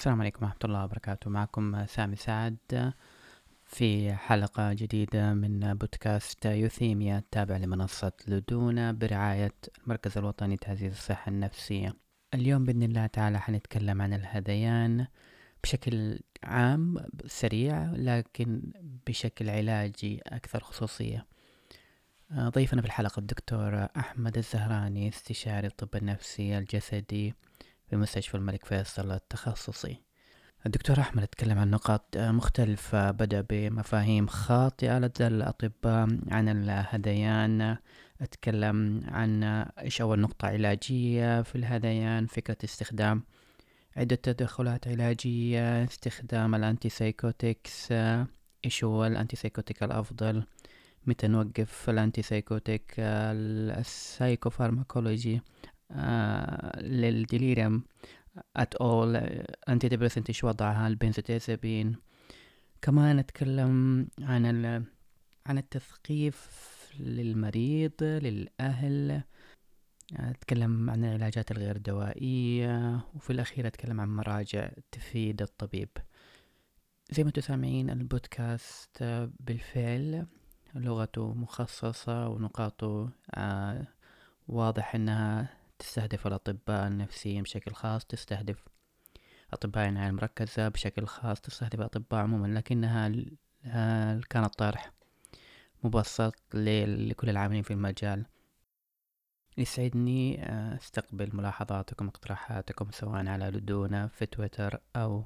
السلام عليكم ورحمة الله وبركاته. معكم سامي سعد في حلقة جديدة من بودكاست يوثيميا التابع لمنصة لدونا برعاية المركز الوطني لتعزيز الصحة النفسية. اليوم بإذن الله تعالى حنتكلم عن الهذيان بشكل عام سريع لكن بشكل علاجي أكثر خصوصية. ضيفنا في الحلقة الدكتور أحمد الزهراني استشاري الطب النفسي الجسدي. في مستشفى الملك فيصل التخصصي. الدكتور أحمد تكلم عن نقاط مختلفة بدأ بمفاهيم خاطئة لدى الأطباء عن الهذيان أتكلم عن إيش أول نقطة علاجية في الهذيان فكرة استخدام عدة تدخلات علاجية استخدام ال antipsychotics إيش هو ال antipsychotic الأفضل متى نوقف ال antipsychotic ال psychopharmacology. لل delirium at all antidepressant إيش وضعها البنزوديازابين. كمان نتكلم عن ال... عن التثقيف للمريض للأهل. أتكلم عن العلاجات الغير دوائية وفي الأخير أتكلم عن مراجع تفيد الطبيب. زي ما أنتم سامعين البودكاست بالفعل لغته مخصصة ونقاطه آه واضح إنها تستهدف الأطباء النفسيين بشكل خاص تستهدف أطباء العناية المركزة بشكل خاص تستهدف الأطباء عموما لكنها كانت طرح مبسط لكل العاملين في المجال. يسعدني آه، استقبل ملاحظاتكم اقتراحاتكم سواء على لدونا في تويتر أو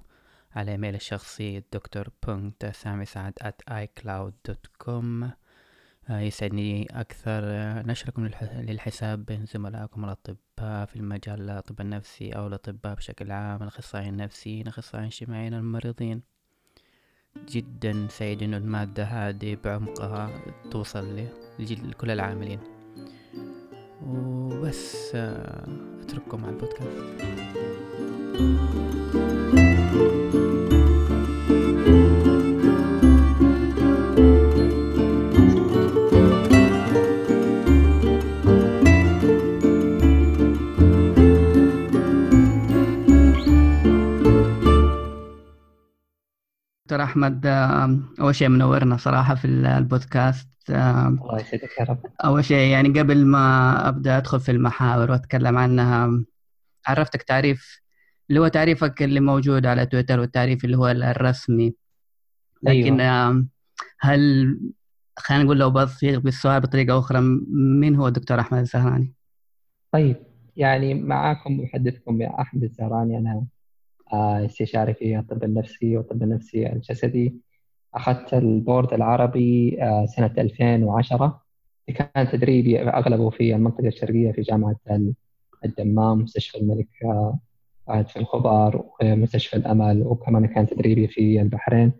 على إيميل الشخصي الدكتور بونت سامي سعد at icloud.com آه، يسعدني أكثر آه، نشركم للحساب بين زملائكم الأطباء في المجال الطب النفسي أو الأطباء بشكل عام الأخصائيين النفسيين الأخصائيين الاجتماعيين الممرضين جدا سعيد إنه المادة هذه بعمقها توصل لكل العاملين. وبس آه، أترككم مع البودكاست. دكتور أحمد أول شيء منورنا صراحة في البودكاست الله يسعدك يا رب أول شيء يعني قبل ما أبدأ أدخل في المحاور وأتكلم عنها عرفتك تعريف اللي هو تعريفك اللي موجود على تويتر والتعريف اللي هو الرسمي لكن أيوة. هل خلينا نقول لو بصيغ بالسؤال بطريقة أخرى مين هو الدكتور أحمد الزهراني؟ طيب يعني معاكم محدثكم يا أحمد الزهراني أنا آه، استشاري في الطب النفسي والطب النفسي الجسدي. أخذت البورد العربي آه، سنة 2010 كان تدريبي أغلبه في المنطقة الشرقية في جامعة الدمام مستشفى الملك فهد في الخبر ومستشفى الأمل وكمان كان تدريبي في البحرين.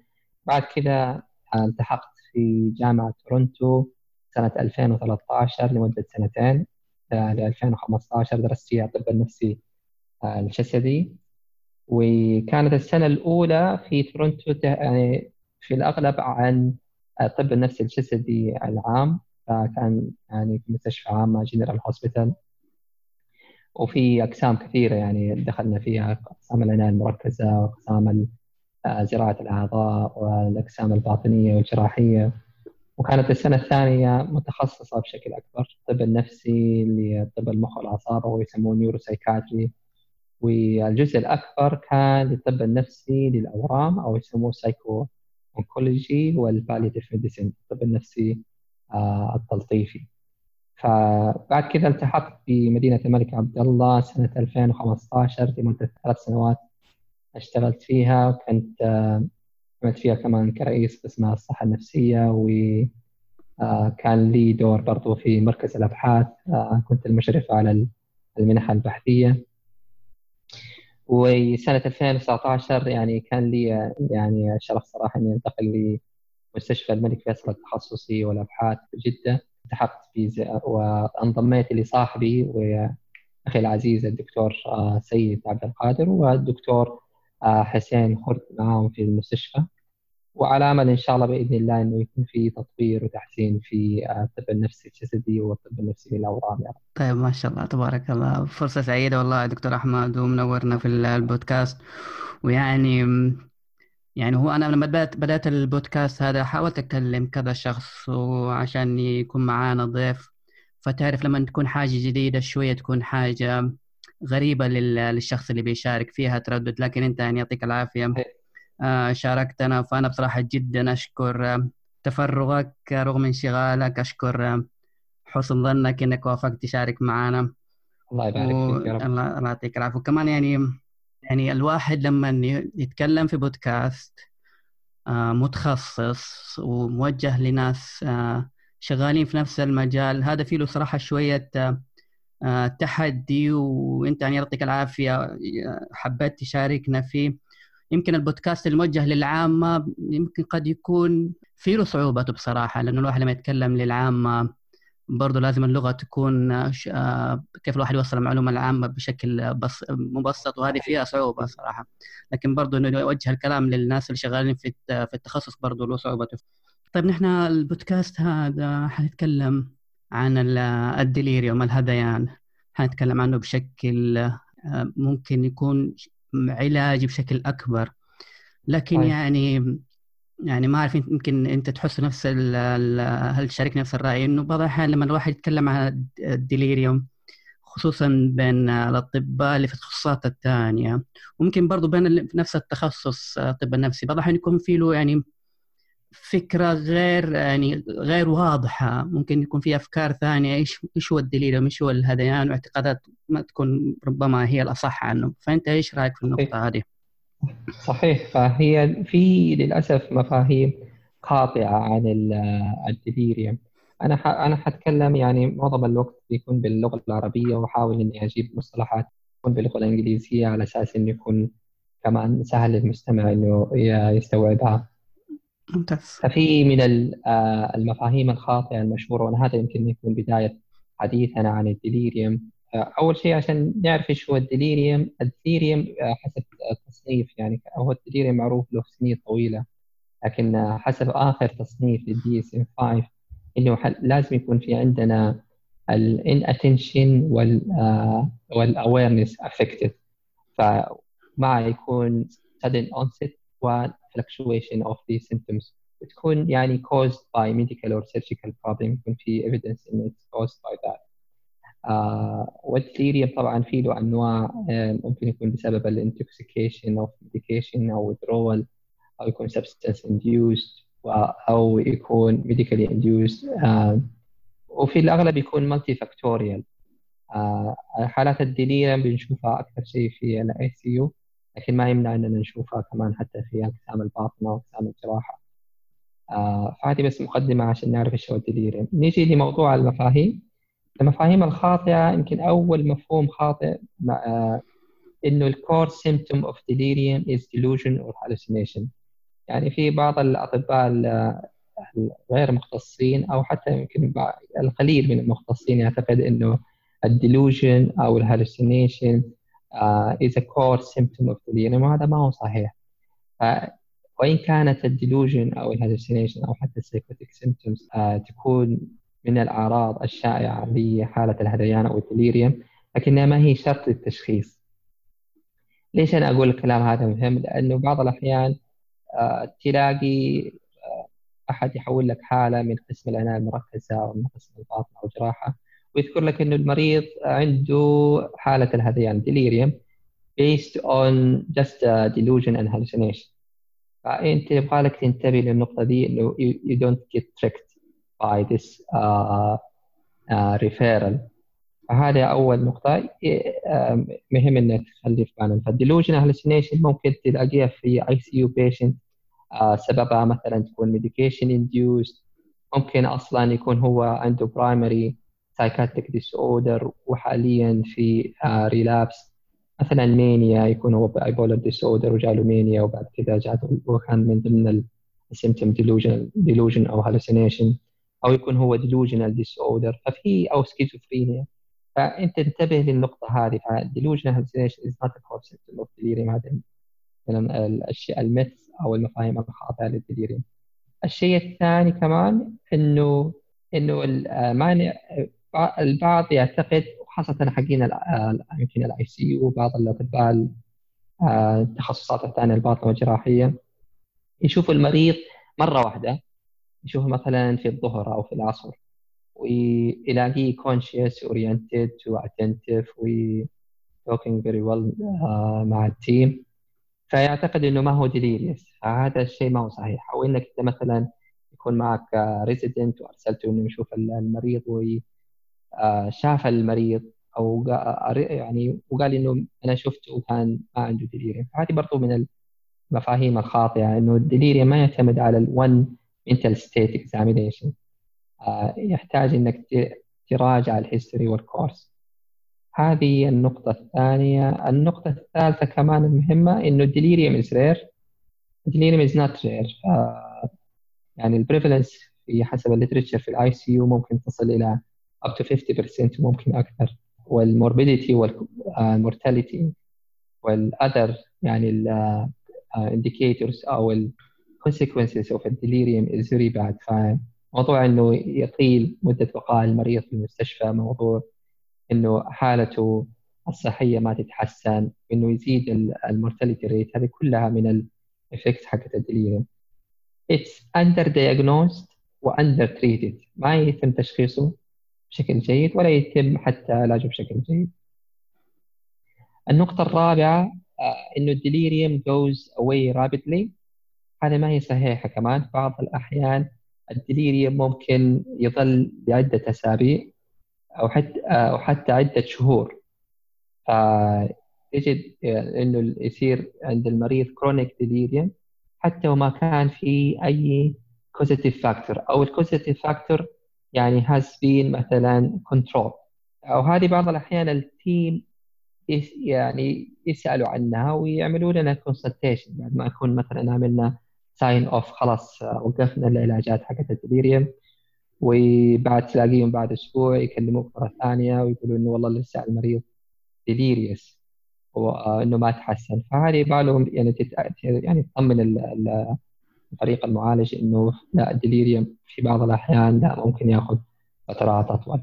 بعد كذا آه، التحقت في جامعة تورونتو سنة 2013 لمدة سنتين. ل 2015 درست فيها الطب النفسي الجسدي. وكانت السنة الأولى في تورونتو يعني في الأغلب عن الطب النفسي الجسدي العام فكان يعني في مستشفى عامة general hospital وفي أقسام كثيرة يعني دخلنا فيها أقسام العناية المركزة وأقسام زراعة الأعضاء والأقسام الباطنية والجراحية. وكانت السنة الثانية متخصصة بشكل أكبر الطب النفسي لطب المخ والأعصاب أو يسموه neuropsychiatry والجزء الأكبر كان للطب النفسي للأورام أو يسموه psycho-oncology وال palliative medicine الطب النفسي آه التلطيفي. فبعد كذا التحقت بمدينة الملك عبد الله سنة 2015 لمدة ثلاث سنوات اشتغلت فيها وكنت آه عملت فيها كمان كرئيس قسم الصحة النفسية وكان آه لي دور برضو في مركز الأبحاث كنت المشرف على المنح البحثية. وسنة 2019 يعني كان لي يعني شرف صراحة إني أنتقل لمستشفى الملك فيصل التخصصي والأبحاث في جدة. التحقت في وانضميت لصاحبي وأخي العزيز الدكتور آه، سيد عبد القادر والدكتور آه، حسين خرد معاهم في المستشفى. وعلى أمل إن شاء الله بإذن الله إنه يكون في تطوير وتحسين في الطب النفسي الجسدي والطب النفسي للاورام يعني. طيب ما شاء الله تبارك الله. فرصة سعيدة والله دكتور أحمد ومنورنا في البودكاست. ويعني يعني هو أنا لما بدات بدأت البودكاست هذا حاولت أكلم كذا شخص وعشان يكون معانا ضيف. فتعرف لما تكون حاجة جديدة شوية تكون حاجة غريبة للشخص اللي بيشارك فيها تردد. لكن أنت يعني يعطيك العافية. آه، شاركتنا. فأنا بصراحة جدا أشكر آه، تفرغك رغم انشغالك أشكر آه، حسن ظنك إنك وافقت تشارك معنا الله يبارك فيك يا رب. الله يعطيك العافية. وكمان يعني يعني الواحد لما يتكلم في بودكاست متخصص وموجه لناس شغالين في نفس المجال هذا فيه له صراحة شوية تحدي. وإنت يعني يعطيك العافية حبيت تشاركنا فيه. يمكن البودكاست الموجه للعامة يمكن قد يكون في له صعوبته بصراحة لأنه الواحد لما يتكلم للعامة برضه لازم اللغة تكون آه، كيف الواحد يوصل المعلومة العامة بشكل بس مبسط وهذه فيها صعوبة صراحة. لكن برضه إنه يوجه الكلام للناس اللي شغالين في في التخصص برضه له صعوبته طيب نحن البودكاست هذا حنتكلم عن الديليريوم الهذيان. حنتكلم عنه بشكل آه، ممكن يكون علاجي بشكل أكبر لكن طيب. يعني يعني ما أعرف يمكن أنت تحس نفس هل تشارك نفس الرأي إنه بعض الأحيان لما الواحد يتكلم عن الديليريوم خصوصا بين الأطباء اللي في التخصصات الثانية وممكن برضه بين نفس التخصص الطب النفسي بعض الأحيان يكون في له يعني فكرة غير يعني غير واضحة. ممكن يكون في أفكار ثانية. إيش إيش هو الدليل إيش هو الهذيان واعتقادات ما تكون ربما هي الأصح عنه. فأنت إيش رأيك في النقطة هذه؟ صحيح. فهي في للأسف مفاهيم خاطئة عن ال delirium أنا ح... أنا حتكلم يعني معظم الوقت بيكون باللغة العربية وأحاول إني أجيب مصطلحات تكون باللغة الإنجليزية على أساس إنه يكون كمان سهل للمستمع إنه يستوعبها. ممتاز. ففي من آه، المفاهيم الخاطئة المشهورة وأنا هذا يمكن يكون بداية حديثنا عن ال delirium. آه، أول شيء عشان نعرف إيش هو ال delirium ال delirium آه، حسب التصنيف يعني. هو ال delirium معروف له سنين طويلة لكن حسب آخر تصنيف لل DSM 5 إنه لازم يكون في عندنا الان attention وال وال awareness affected فمع يكون sudden و fluctuation of these symptoms بتكون يعني caused by medical or surgical problem يكون في evidence in it's caused by that uh, طبعا في له انواع uh, ممكن يكون بسبب ال intoxication of medication أو withdrawal أو يكون substance induced أو يكون medically induced uh, وفي الاغلب يكون factorial uh, حالات ال delirium بنشوفها أكثر شيء في ال ICU لكن ما يمنع إننا نشوفها كمان حتى في اقسام الباطنة واقسام الجراحة. آه فهذه بس مقدمة عشان نعرف إيش هو ال delirium نيجي لموضوع المفاهيم. المفاهيم الخاطئة يمكن أول مفهوم خاطئ آه إنه ال core symptom of delirium is delusion or hallucination. يعني في بعض الأطباء الغير مختصين أو حتى يمكن القليل من المختصين يعتقد إنه ال delusion أو ال hallucination is a core symptom of delirium وهذا ما هو صحيح. وإن كانت ال delusion أو ال hallucination أو حتى ال psychotic symptoms uh, تكون من الأعراض الشائعة لحالة الهذيان أو الديليريوم لكنها ما هي شرط للتشخيص. ليش أنا أقول الكلام هذا مهم؟ لأنه بعض الأحيان uh, تلاقي أحد يحول لك حالة من قسم العناية المركزة أو من قسم الباطنة أو جراحة. ويذكر لك إنه المريض عنده حالة الهذيان delirium based on just a delusion and hallucination. فانت يبغى لك تنتبه للنقطة دي إنه you don't get tricked by this uh, uh, referral. فهذا أول نقطة. مهم انك تخلي في بالك فال delusion hallucination ممكن تلاقيها في ICU patient سببها مثلا تكون medication induced ممكن أصلا يكون هو عنده primary psychiatric disorder وحاليا في relapse آه، مثلا mania يكون هو bipolar disorder وجاله mania وبعد كذا جاته وكان من ضمن ال symptom delusion delusion أو hallucination أو يكون هو delusional disorder ففي أو سكيزوفرينيا فأنت انتبه للنقطة هذه. فال delusional hallucination is not symptom of delirium هذا من الأشياء ال myth أو المفاهيم الخاطئة لل delirium الشيء الثاني كمان إنه إنه المانع البعض يعتقد وخاصة حقين يمكن ال ICU بعض الأطباء التخصصات الثانية الباطنة والجراحية يشوفوا المريض مرة واحدة يشوفه مثلا في الظهر أو في العصر ويلاقيه conscious oriented و attentive و talking very well uh, مع ال team فيعتقد إنه ما هو delirious فهذا الشيء ما هو صحيح. أو إنك أنت مثلا يكون معك resident وأرسلته إنه يشوف المريض وشاف المريض أو يعني وقال إنه أنا شفته وكان ما عنده delirium هذه برضو من المفاهيم الخاطئة إنه ال delirium ما يعتمد على alone mental state examination. آه، يحتاج إنك تراجع ال history وال course هذه النقطة الثانية. النقطة الثالثة كمان المهمة إنه ال delirium is rare. ال delirium is not rare. ف يعني ال prevalence في حسب ال literature في ال ICU ممكن تصل إلى up to 50% وممكن أكثر. وال morbidity وال mortality وال other يعني ال indicators أو ال consequences of ال delirium is very bad. فموضوع إنه يطيل مدة بقاء المريض في المستشفى موضوع إنه حالته الصحية ما تتحسن انه يزيد ال mortality rate هذه كلها من ال effect حقت ال delirium it's under diagnosed و under treated ما يتم تشخيصه. بشكل جيد ولا يتم حتى علاجه بشكل جيد. النقطة الرابعة آه، إنه ال delirium goes away rapidly. هذا ما هي صحيحة كمان. بعض الأحيان ال delirium ممكن يظل لعدة أسابيع أو حتى أو حتى عدة شهور. فتجد إنه يصير عند المريض chronic delirium حتى وما كان في أي causative factor أو ال causative factor يعني has been مثلا control أو هذه بعض الأحيان ال team يعني يسألوا عنها ويعملوا لنا consultation بعد ما نكون مثلا عملنا sign off خلاص وقفنا العلاجات حقت ال delirium وبعد تلاقيهم بعد أسبوع يكلموك مرة ثانية ويقولوا إنه والله لسه المريض delirious وانه ما تحسن. فهذه بالهم يعني تت... يعني تطمن الفريق المعالج إنه لا ال delirium في بعض الأحيان لا ممكن يأخذ فترات أطول.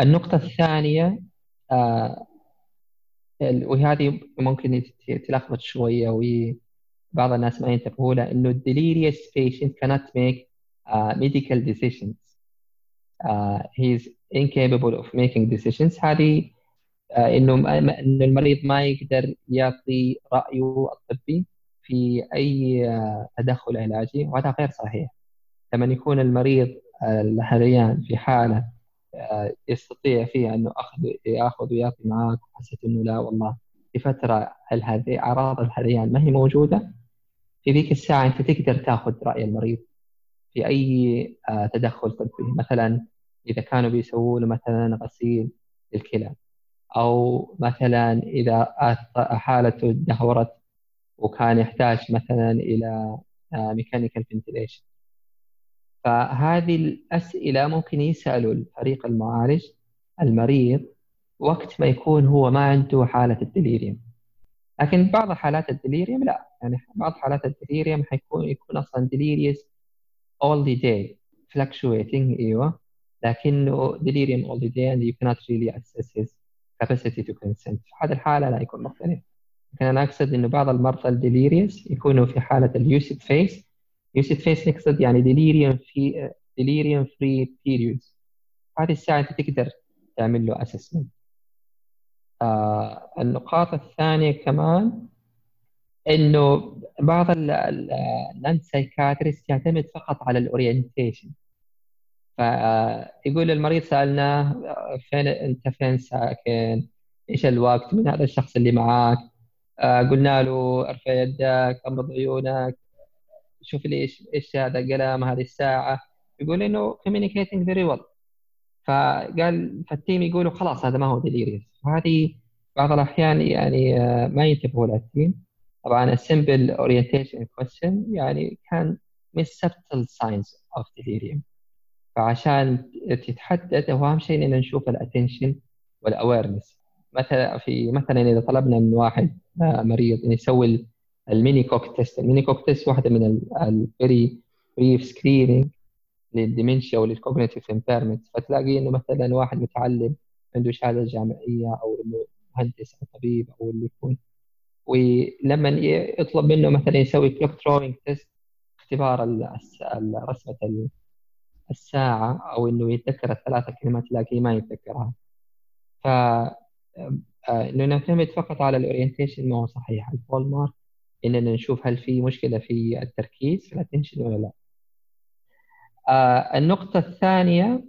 النقطة الثانية آه وهذه ممكن تلخبط شوية وبعض الناس ما ينتبهوا لها إنه ال delirious patient cannot make uh, medical decisions. uh, he is incapable of making decisions. هذه إنه إنه المريض ما يقدر يعطي رأيه الطبي. في uh, تدخل علاجي وهذا غير صحيح. لما يكون المريض الهذيان في حالة uh, يستطيع فيها انه اخذ يأخذ ويعطي معك وحسيت إنه لا والله في فترة الهذي أعراض الهذيان ما هي موجودة؟ في ذيك الساعة أنت تقدر تأخذ رأي المريض في أي آه، تدخل طبي. مثلا إذا كانوا بيسووا له مثلا غسيل للكلى أو مثلا إذا حالته دهورت وكان يحتاج مثلا إلى mechanical ventilation فهذه الأسئلة ممكن يسألوا الفريق المعالج المريض وقت ما يكون هو ما عنده حالة ال delirium. لكن بعض حالات ال delirium لا. يعني بعض حالات ال delirium حيكون يكون أصلا delirious all the day fluctuating أيوه. لكنه delirium all the day and you cannot really assess his capacity to consent. في هذه الحالة لا يكون مختلف. لكن أنا أقصد إنه بعض المرضى ال delirious يكونوا في حالة ال lucid phase lucid phase نقصد يعني delirium في delirium free periods هذه الساعة أنت تقدر تعمل له assessment آه النقاط الثانية كمان إنه بعض ال non psychiatrist يعتمد فقط على ال orientation فيقول للمريض سألناه فين أنت فين ساكن؟ إيش الوقت؟ من هذا الشخص اللي معاك؟ آه، قلنا له ارفع يدك أغمض عيونك. شوف لي إيش إيش هذا القلم هذه الساعة. يقول إنه communicating very well. فقال فال team يقولوا خلاص هذا ما هو delirious وهذه بعض الأحيان يعني آه، ما ينتبهوا لها ال team. طبعا السمبل اورينتيشن كويستشن يعني كان من subtle signs of delirium. فعشان تتحدد هو أهم شيء إننا نشوف ال attention وال awareness مثلا في مثلا إذا طلبنا من واحد مريض إنه يسوي ال Mini-Cog test. ال Mini-Cog test واحدة من ال very brief screening لل dementia ولل cognitive impairment فتلاقي إنه مثلا واحد متعلم عنده شهادة جامعية أو إنه مهندس أو طبيب أو اللي يكون. ولما يطلب منه مثلا يسوي clock drawing test اختبار رسمة الساعة أو إنه يتذكر الثلاثة كلمات تلاقيه ما يتذكرها. ف إنه نعتمد فقط على ال orientation ما هو صحيح. ال hallmark إننا نشوف هل في مشكلة في التركيز في ال attention ولا لا. آه النقطة الثانية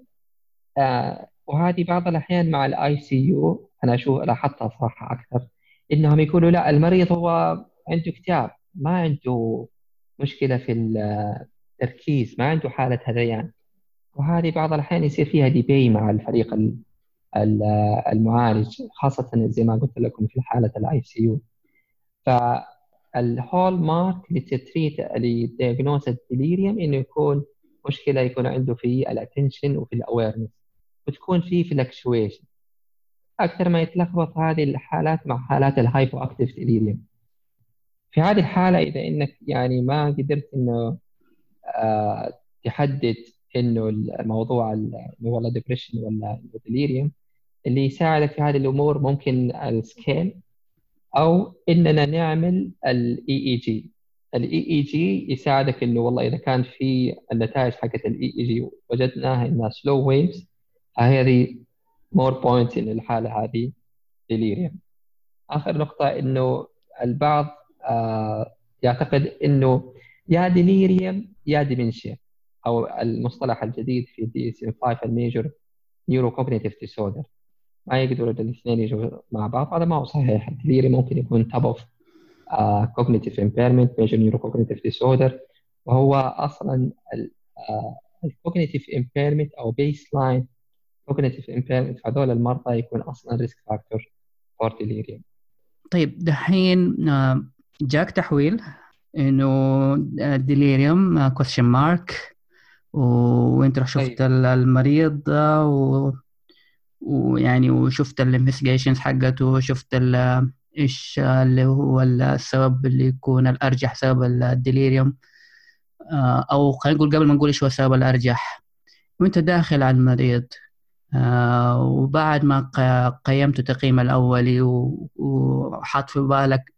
آه وهذه بعض الأحيان مع ال ICU أنا أشوف لاحظتها صراحة أكثر إنهم يقولوا لا المريض هو عنده اكتئاب ما عنده مشكلة في التركيز ما عنده حالة هذيان. وهذه بعض الأحيان يصير فيها debate مع الفريق المعالج خاصة زي ما قلت لكم في حالة ال ICU فال hallmark ل to treat ل diagnose ال delirium إنه يكون مشكلة يكون عنده في ال attention وفي ال awareness وتكون في fluctuation أكثر ما يتلخبط هذه الحالات مع حالات ال hypoactive delirium في هذه الحالة إذا إنك يعني ما قدرت إنه آه تحدد إنه الموضوع إنه والله depression ولا delirium اللي يساعدك في هذه الأمور ممكن ال scale أو إننا نعمل ال EEG ال EEG يساعدك إنه والله إذا كان في النتائج حقت ال EEG وجدناها إنها slow waves هذه more pointing الحالة هذه delirium آخر نقطة إنه البعض آه يعتقد إنه يا delirium يا dementia أو المصطلح الجديد في DSM 5 ال major neurocognitive disorder ما يقدروا الاثنين يجوا مع بعض هذا ما هو صحيح. ال delirium ممكن يكون top of uh, cognitive impairment major neurocognitive disorder. وهو أصلا ال cognitive uh, impairment أو baseline impairment في هذول المرضى يكون أصلا risk factor for delirium. طيب دحين آه، جاك تحويل إنه delirium question mark وانت رح شفت طيب. المريض و... ويعني وشفت ال investigations حقته وشفت إيش اللي هو السبب اللي يكون الأرجح سبب الديليريوم آه، أو خلينا نقول قبل ما نقول إيش هو السبب الأرجح. وأنت داخل على المريض. آه، وبعد ما قيمت التقييم الأولي وحاط في بالك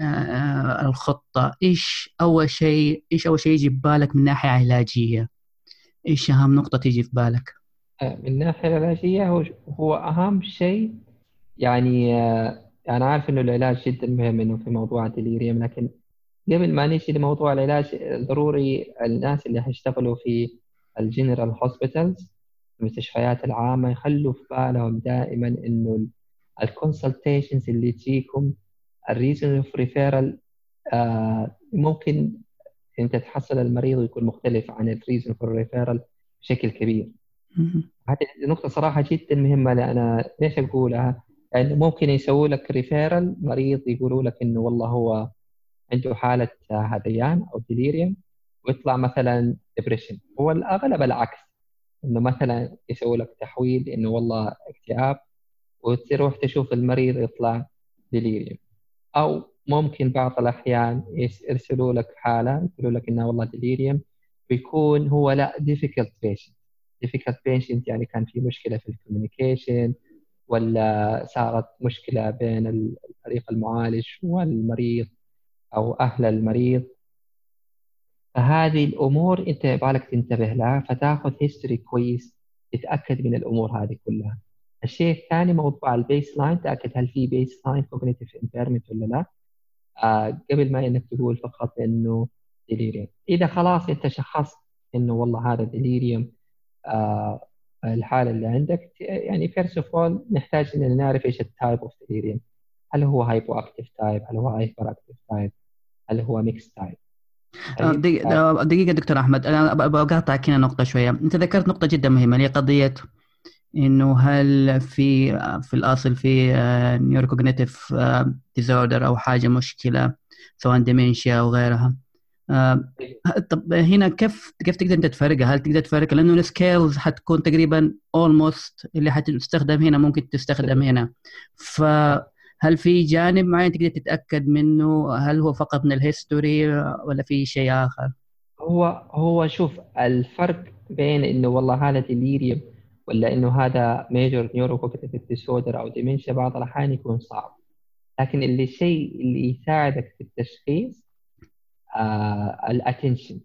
آه، الخطة إيش أول شيء إيش أول شيء يجي في بالك من ناحية علاجية؟ إيش أهم نقطة تيجي في بالك؟ من ناحية علاجية هو أهم شيء يعني أنا عارف إنه العلاج جدا مهم إنه في موضوع ال delirium لكن قبل ما نيجي لموضوع العلاج ضروري الناس اللي حيشتغلوا في ال general hospitals المستشفيات العامة يخلوا في بالهم دائما إنه ال consultations اللي تجيكم ال reason of referral ممكن أنت تحصل المريض ويكون مختلف عن ال reason for referral بشكل كبير. هذه نقطة صراحة جدا مهمة. أنا ليش أقولها؟ يعني ممكن يسووا لك referral مريض يقولوا لك إنه والله هو عنده حالة هذيان أو delirium ويطلع مثلا depression هو الأغلب العكس. إنه مثلا يسوي لك تحويل إنه والله اكتئاب وتروح تشوف المريض يطلع delirium أو ممكن بعض الأحيان يرسلوا لك حالة يقولوا لك إنه والله delirium ويكون هو لا difficult patient. Difficult patient يعني كان في مشكلة في ال communication ولا صارت مشكلة بين الفريق المعالج والمريض أو أهل المريض. فهذه الأمور أنت بالك تنتبه لها فتاخذ history كويس تتأكد من الأمور هذه كلها. الشيء الثاني موضوع ال baseline تأكد هل في baseline cognitive impairment ولا لا. آه قبل ما إنك تقول فقط إنه delirium إذا خلاص أنت شخصت إنه والله هذا delirium الحالة اللي عندك. يعني first of all نحتاج إن نعرف إيش ال type of delirium هل هو hypoactive type هل هو hyperactive type هل هو mixed type دقيقة دكتور أحمد أنا بقاطعك هنا نقطة شوية. أنت ذكرت نقطة جدا مهمة اللي هي قضية إنه هل في في الأصل في neurocognitive disorder أو حاجة مشكلة سواء dementia أو غيرها. آه، طب هنا كيف كيف تقدر أنت تفرقها؟ هل تقدر تفرق لأنه ال scales حتكون تقريبا almost اللي حتستخدم هنا ممكن تستخدم هنا. ف هل في جانب معين تقدر تتأكد منه؟ هل هو فقط من ال history ولا في شيء آخر؟ هو هو شوف الفرق بين إنه والله هذا delirium ولا إنه هذا major neurocognitive disorder أو dementia بعض الأحيان يكون صعب. لكن اللي الشيء اللي يساعدك في التشخيص ال attention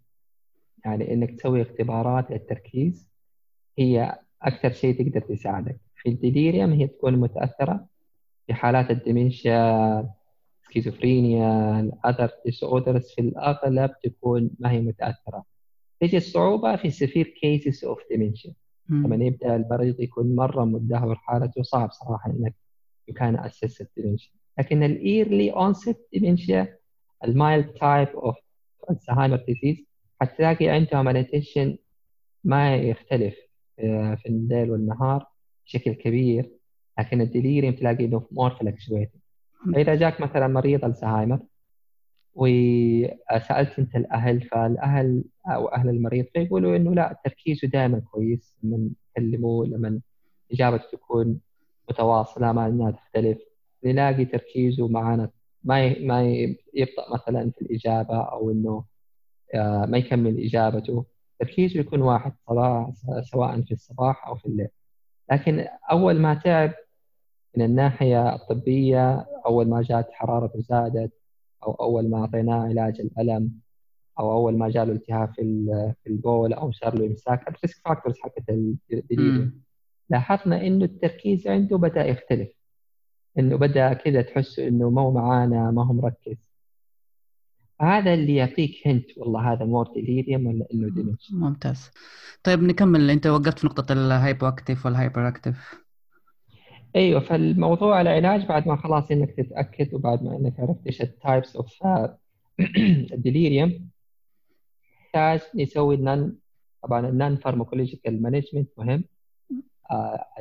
يعني إنك تسوي اختبارات للتركيز هي أكثر شيء تقدر تساعدك. في ال delirium هي تكون متأثرة في حالات ال dementia schizophrenia ال other disorders في الأغلب تكون ما هي متأثرة. تجي الصعوبة في severe cases of dementia لما يبدأ المريض يكون مرة مدهور حالته صعب صراحة إنك you can assess ال dementia لكن ال early onset dementia ال mild type of Alzheimer disease حتلاقي عندهم ال attention ما يختلف آه، في الليل والنهار بشكل كبير لكن ال delirium تلاقي إنه more fluctuating فإذا جاك مثلا مريض الزهايمر وسألت أنت الأهل فالأهل أو أهل المريض فيقولوا إنه لا تركيزه دائما كويس لما يكلموه لما إجابته تكون متواصلة ما إنها تختلف نلاقي تركيزه معنا ما ما يبطأ مثلا في الإجابة أو إنه آه، ما يكمل إجابته. تركيزه يكون واحد سواء في الصباح أو في الليل. لكن أول ما تعب من الناحية الطبية أول ما جات حرارته زادت أو أول ما أعطيناه علاج الألم أو أول ما جاله التهاب في البول أو صار له إمساك ال risk factors حقت لاحظنا إنه التركيز عنده بدأ يختلف. إنه بدأ كذا تحس إنه ما هو معانا ما هو مركز. هذا اللي يعطيك hint والله هذا more delirium ولا إنه dementia ممتاز. طيب نكمل. أنت وقفت في نقطة ال hypoactive وال hyperactive أيوه فالموضوع العلاج بعد ما خلاص إنك تتأكد وبعد ما إنك عرفت إيش ال types of ال delirium نحتاج نسوي ال non طبعا ال non-pharmacological management مهم؟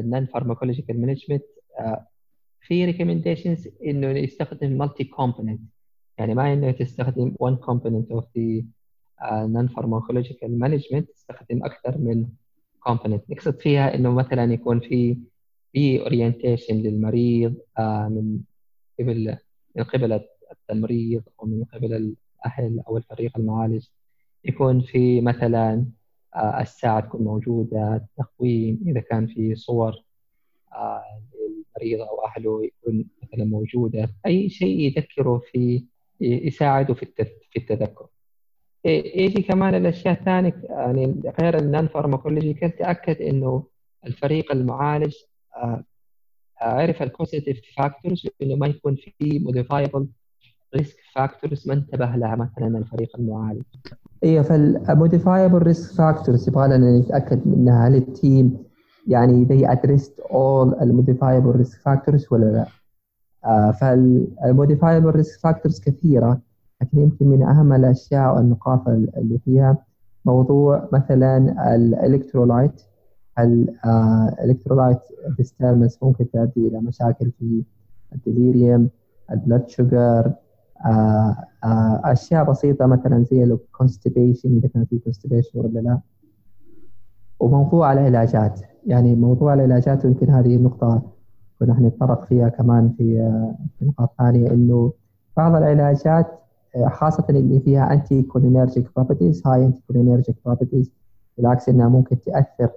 ال non-pharmacological management في recommendations إنه يستخدم multi-component يعني ما إنه تستخدم one component of the uh, non-pharmacological management تستخدم أكثر من component. نقصد فيها إنه مثلا يكون في في اورينتيشن للمريض uh, من قبل من قبل المريض أو من قبل الأهل أو الفريق المعالج. يكون في مثلا uh, الساعة تكون موجودة التقويم إذا كان في صور المريض أو أهله يكون مثلا موجودة أي شيء يذكره في يساعده في في التذكر. يجي كمان الأشياء الثانية يعني غير ال non-pharmacological تأكد إنه الفريق المعالج آه، عرف ال causative factors إنه ما يكون في modifiable risk factors ما انتبه لها مثلا الفريق المعالج. أيوه فال modifiable risk factors يبغى لنا نتأكد منها. هل ال team يعني they addressed all modifiable risk factors ولا لا. آه فال modifiable risk factors كثيرة لكن يمكن من أهم الأشياء والنقاط اللي فيها موضوع مثلا ال electrolyte. ال electrolyte disturbance ممكن تؤدي إلى مشاكل في ال delirium ال blood sugar. أشياء بسيطة مثلا زي ال constipation إذا كان في constipation ولا لا. وموضوع العلاجات. يعني موضوع العلاجات يمكن هذه النقطة كنا نتطرق فيها كمان في في نقاط ثانية إنه بعض العلاجات خاصة اللي فيها anticholinergic properties high anticholinergic properties بالعكس إنها ممكن تأثر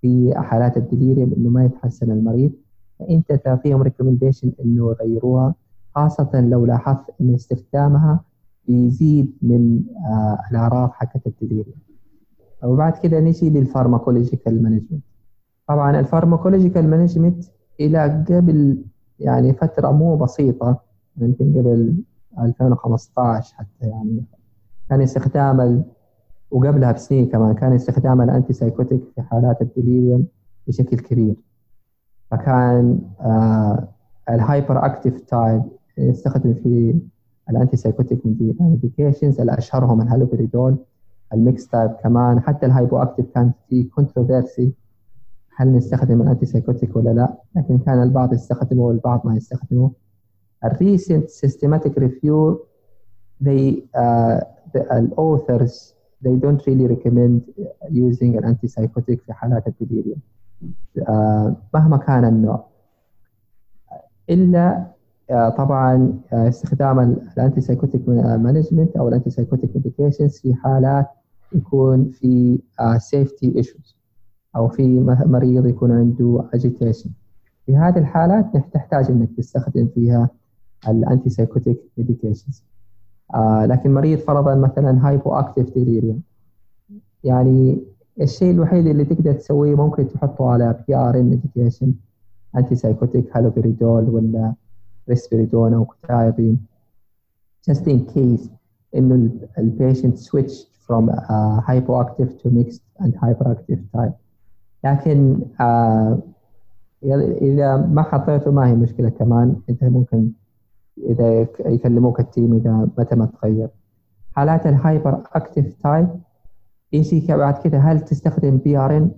في حالات ال delirium إنه ما يتحسن المريض. فأنت تعطيهم recommendation إنه يغيروها خاصة لو لاحظت إن استخدامها بيزيد من آه، الأعراض حقت ال delirium وبعد كده نجي لل pharmacological management طبعا ال pharmacological management إلى قبل يعني فترة مو بسيطة يمكن قبل 2015 حتى يعني. كان استخدام. وقبلها بسنين كمان كان استخدام ال antipsychotic في حالات ال delirium بشكل كبير. فكان آه ال hyperactive type يستخدم في ال antipsychotic medications الاشهرهم الهالوبريدول ال mixed type كمان. حتى ال hypoactive كان في controversy هل نستخدم ال antipsychotic ولا لا؟ لكن كان البعض يستخدمه والبعض ما يستخدمه. ال recent systematic review they uh, the, the authors they don't really recommend using an antipsychotic في حالات ال delirium uh, مهما كان النوع. إلا طبعا استخدام ال antipsychotic management أو ال antipsychotic medications في حالات يكون في safety issues أو في مريض يكون عنده agitation في هذه الحالات تحتاج إنك تستخدم فيها ال antipsychotic medications لكن مريض فرضا مثلا hypoactive delirium يعني الشيء الوحيد اللي تقدر تسويه ممكن تحطه على PRN medication antipsychotic haloperidol ولا ريسبيريدون أو quetiapine just in case إنه ال patient switched from uh, hypoactive to mixed and hyperactive type. لكن uh, إذا ما حطيته ما هي مشكلة كمان انت ممكن إذا يكلموك ال team إذا متى ما تغير. حالات ال hyperactive type يجي بعد كده؟ هل تستخدم PRN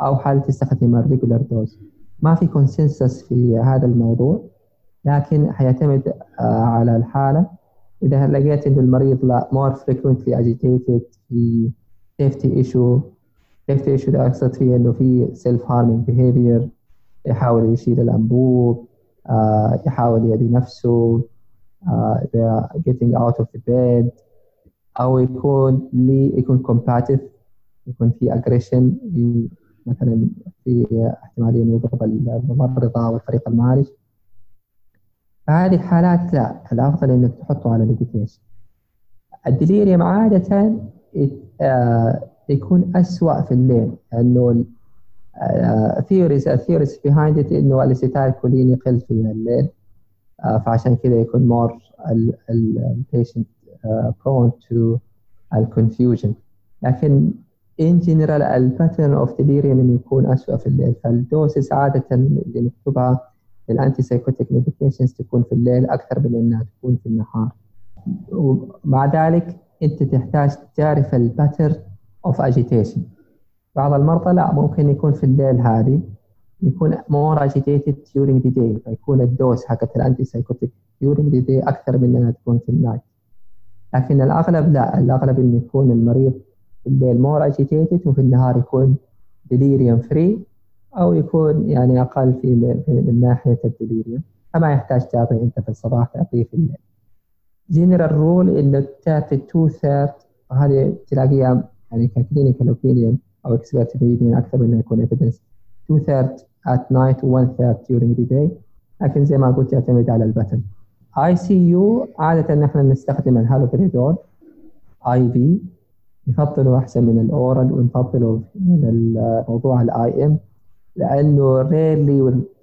أو هل تستخدم ال regular dose ما في consensus في هذا الموضوع لكن حيعتمد آه، على الحالة. إذا لقيت إنه المريض لا more frequently agitated في safety issue safety issue ده اقصد فيه إنه في self harming behavior يحاول يشيل الأنبوب آه يحاول يدي نفسه آه getting out of the bed أو يكون لي يكون combative يكون في aggression مثلا في احتمالية إنه يضرب الممرضة أو الفريق المعالج. فهذه الحالات لا الأفضل إنك تحطه على medication ال delirium عاده آه، يكون اسوء في الليل. لأنه theories ال theories behind it إنه ال acetylcholine يقل في الليل. آه، فعشان كذا يكون more ال patient prone to ال confusion لكن in general ال pattern of delirium إنه يكون اسوء في الليل. فال doses عادة اللي نكتبها لل antipsychotic medications تكون في الليل أكثر من إنها تكون في النهار. ومع ذلك أنت تحتاج تعرف of agitation بعض المرضى لا ممكن يكون في الليل هذه يكون more agitated during the day فيكون ال dose حقت ال antipsychotic during the day أكثر من إنها تكون في ال night لكن الأغلب لا الأغلب انه يكون المريض في الليل more agitated وفي النهار يكون delirium free أو يكون يعني أقل في من ناحية ال delirium فما يحتاج تعطي أنت في الصباح تعطيه في الليل. general rule إنه تعطي two third وهذه تلاقيها يعني ك clinical opinion أو expert opinion أكثر من إنه يكون evidence two third night و 1 third during the day. لكن زي ما قلت يعتمد على ال pattern. ICU عادة نحن نستخدم ال haloperidol IV نفضله أحسن من ال oral ونفضله من الموضوع ال IM لأنه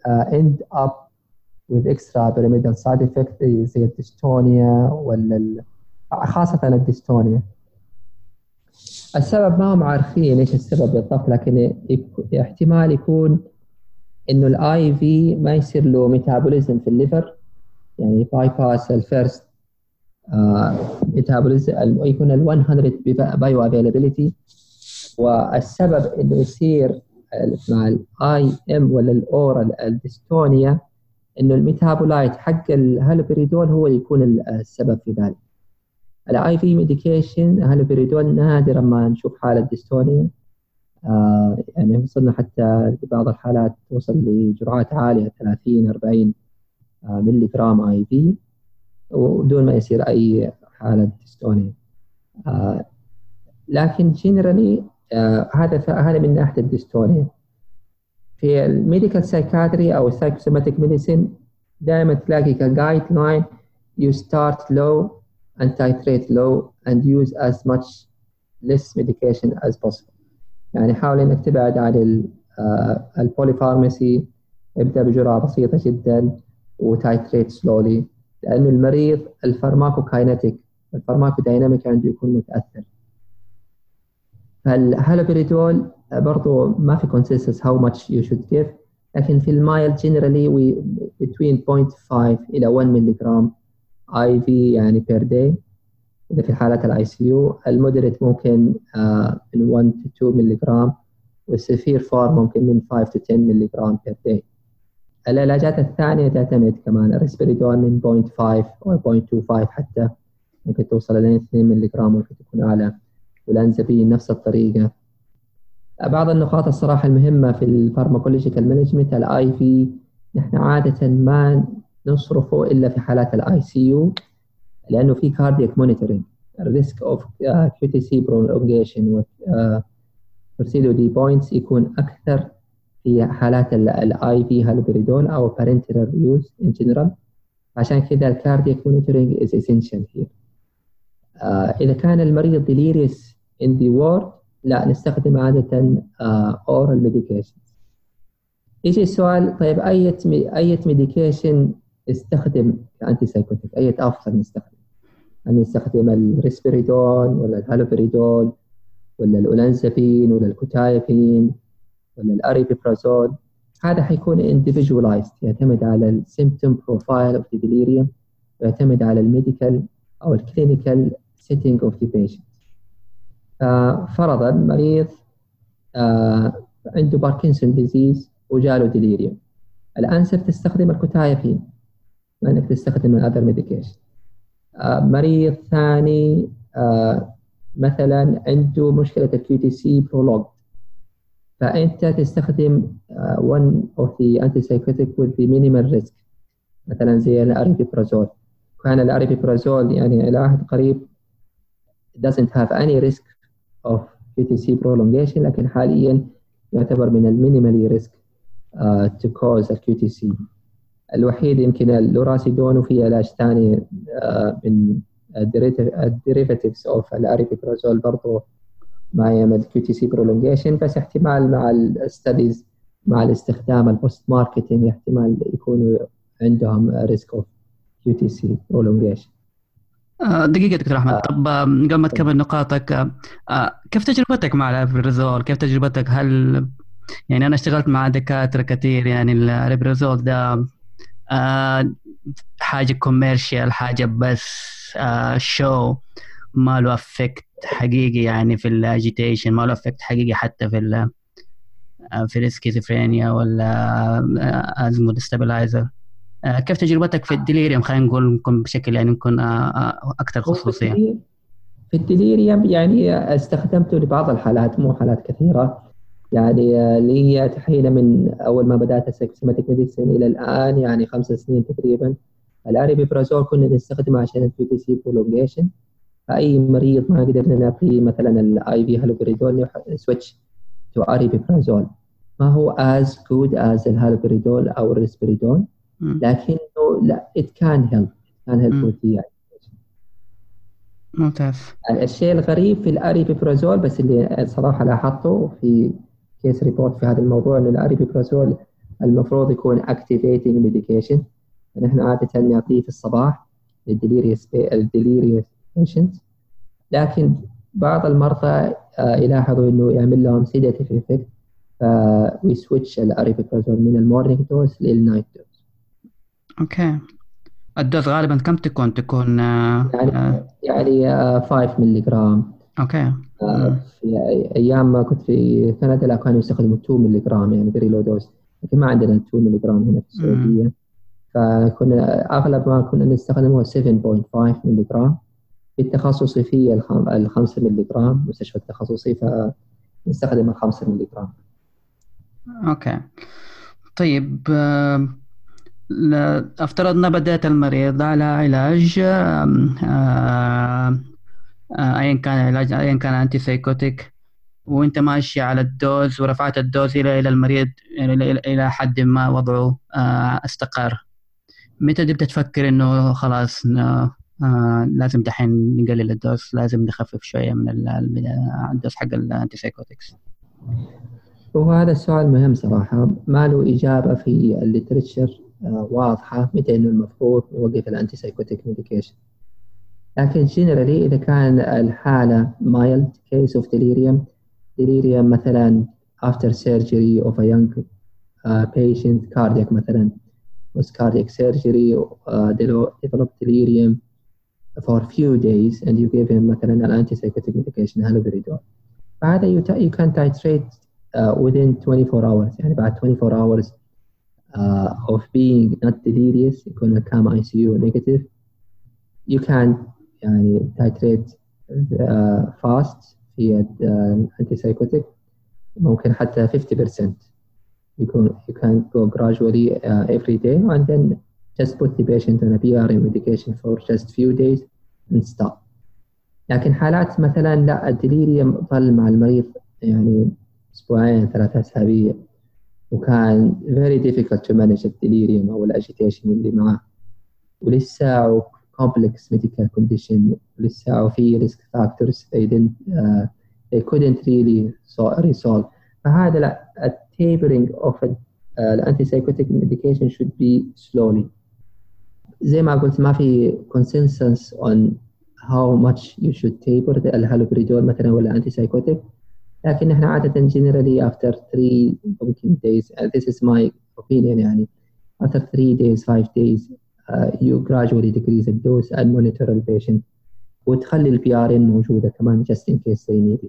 uh, end up with extra pyramidal side effect زي ال dystonia ولا خاصة ال dystonia. السبب ما هم عارفين إيش السبب بالضبط لكن احتمال يكون إنه ال IV ما يصير له metabolism في ال liver. يعني bypass ال first metabolism يكون ال 100 bioavailability والسبب إنه يصير مع ال IM ولا ال oral ال dystonia إنه ال metabolite حق الهالوبريدول هو اللي يكون السبب في ذلك. ال IV medication haloperidol نادرا ما نشوف حالة dystonia. آه يعني وصلنا حتى في بعض الحالات توصل لجرعات عالية 30 40 آه ملي جرام IV ودون ما يصير أي حالة dystonia. آه لكن generally آه هذا هذا من ناحية ال dystonia. في ال medical psychiatry أو ال psychosomatic medicine دائما تلاقي ك guideline you start low and titrate low and use as much less medication as possible. يعني حاول إنك تبعد عن ال polypharmacy ابدأ بجرعة بسيطة جدا و titrate slowly لأنه المريض ال pharmacokinetic ال pharmacodynamic عنده يكون متأثر. فالهالوبريدول برضو ما في consensus how much you should give لكن في ال mild generally we between 0.5 إلى 1 ملي جرام IV يعني per day إذا في حالات ال ICU ال moderate ممكن من 1 to 2 ملي جرام وال severe form ممكن من 5 to 10 ملي جرام per day. العلاجات الثانية تعتمد كمان الريسبيريدون من 0.5 أو 0.25 حتى ممكن توصل إلى 2 ملي جرام ممكن تكون أعلى. والانزبين نفس الطريقة. بعض النقاط الصراحة المهمة في ال pharmacological management ال IV نحن عادة ما نصرفه إلا في حالات ال ICU لأنه في cardiac monitoring ال risk of QTc prolongation و de pointes يكون أكثر في حالات ال IV haloperidol أو parenteral use in general عشان كذا ال cardiac monitoring is essential here إذا كان المريض delirious in the ward لا نستخدم عادة oral uh, medication يجي السؤال طيب أي أي medication استخدم ك antipsychotic أي افضل نستخدم. هل نستخدم الريسبيريدون ولا الهالوبريدول ولا الأولانزابين ولا ال quetiapine ولا ال aripiprazole هذا حيكون individualized يعتمد على ال symptom profile of delirium ويعتمد على ال medical أو ال clinical setting of the patient فرضا مريض آه عنده Parkinson disease وجاله delirium الانسب تستخدم ال quetiapine. انك تستخدم ال other medication آه مريض ثاني آه مثلا عنده مشكلة ال QTc prolong فأنت تستخدم uh, one of the antipsychotic with the minimal risk مثلا زي ال aripiprazole. كان ال aripiprazole يعني إلى عهد قريب doesn't have any risk of QTC prolongation لكن حاليا يعتبر من ال minimally risk uh, to cause ال QTC الوحيد يمكن ال lurasidone وفي علاج ثاني uh, من ال derivatives of ال aripiprazole برضه ما يعمل QTC prolongation بس احتمال مع ال studies مع الاستخدام ال post marketing احتمال يكونوا عندهم risk of QTC prolongation دقيقة دكتور أحمد آه. طب قبل ما تكمل نقاطك آه، كيف تجربتك مع ال aripiprazole؟ كيف تجربتك؟ هل يعني أنا اشتغلت مع دكاترة كثير يعني ال aripiprazole ده آه، حاجة commercial حاجة بس شو ما له effect حقيقي يعني في ال agitation ما له effect حقيقي حتى في في الاسكيزوفرينيا ولا as mood stabilizer كيف تجربتك في ال delirium خلينا نقول بشكل يعني آه، آه، أكثر خصوصية. في ال delirium يعني استخدمته لبعض الحالات مو حالات كثيرة. يعني آه، لي تحيله من أول ما بدأت ال psychosomatic medicine إلى الآن يعني خمس سنين تقريبا. ال aripiprazole كنا نستخدمه عشان ال QTC prolongation فأي مريض ما قدرنا نعطيه مثلا ال IV haloperidol switch to aripiprazole ما هو as good as ال haloperidol أو الريسبريدول لكنه لا it can help can help ممتاز. الشيء الغريب في ال aripiprazole بس اللي الصراحه لاحظته في case report في هذا الموضوع انه ال aripiprazole المفروض يكون activating medication نحن عادة نعطيه في الصباح لل delirious ال delirious patient لكن بعض المرضى آه، يلاحظوا إنه يعمل لهم sedative effect ف we switch ال aripiprazole من ال morning dose لل night dose okay. ال dose غالبا كم تكون؟ تكون آه، يعني آه. يعني 5 ملي جرام okay. أيام ما كنت في كندا لا كانوا يستخدموا 2 ملي جرام يعني very low dose لكن ما عندنا 2 ملي جرام هنا في السعودية. فكنا أغلب ما كنا نستخدمه 7.5 ملي جرام في التخصصي في ال 5 ملي جرام مستشفى التخصصي فنستخدم ال 5 ملي جرام okay. طيب آه، افترضنا بدأت المريض على علاج آه، آه، ايا كان العلاج ايا كان antipsychotic وأنت ماشي على ال dose ورفعت ال dose إلى إلى المريض إلى إلى حد ما وضعه استقر. متى تبدأ تفكر إنه خلاص آه لازم دحين نقلل ال dose لازم نخفف شوية من ال dose حق ال antipsychotics هو هذا السؤال مهم صراحة. ما له إجابة في ال literature آه واضحة. متى إنه المفروض نوقف ال antipsychotic medication لكن جنرالي إذا كان الحالة mild case of delirium delirium مثلا after surgery of a young uh, patient cardiac مثلا was cardiac surgery uh, developed delirium for a few days and you give him مثلا an antipsychotic medication haloperidol بعدها you, you can titrate uh, within 24 hours يعني بعد 24 hours uh, of being not delirious يكون الكام ICU negative you can يعني تايتريت آه، فاست في آه، الانتي سايكوتيك ممكن حتى 50% يكون you can go gradually uh, every day and then just put the patient on a PRN medication for just few days and لكن حالات مثلا لا ال delirium ظل مع المريض يعني أسبوعين ثلاثة اسابيع وكان very difficult to manage ال delirium يعني أو ال agitation اللي معاه ولسه complex medical condition ولسه في risk factors they didn't uh, they couldn't really resolve فهذا لا tapering of الانتي medication should be slowly زي ما قلت ما في consensus on how much you should taper الهالوبريدول مثلا ولا انتي سايكوتيك لكن احنا عادة generally after 3 ممكن days uh, this is my opinion يعني after 3 days 5 days uh, decrease the dose and monitor the patient وتخلي ال PRN موجودة كمان just in case they need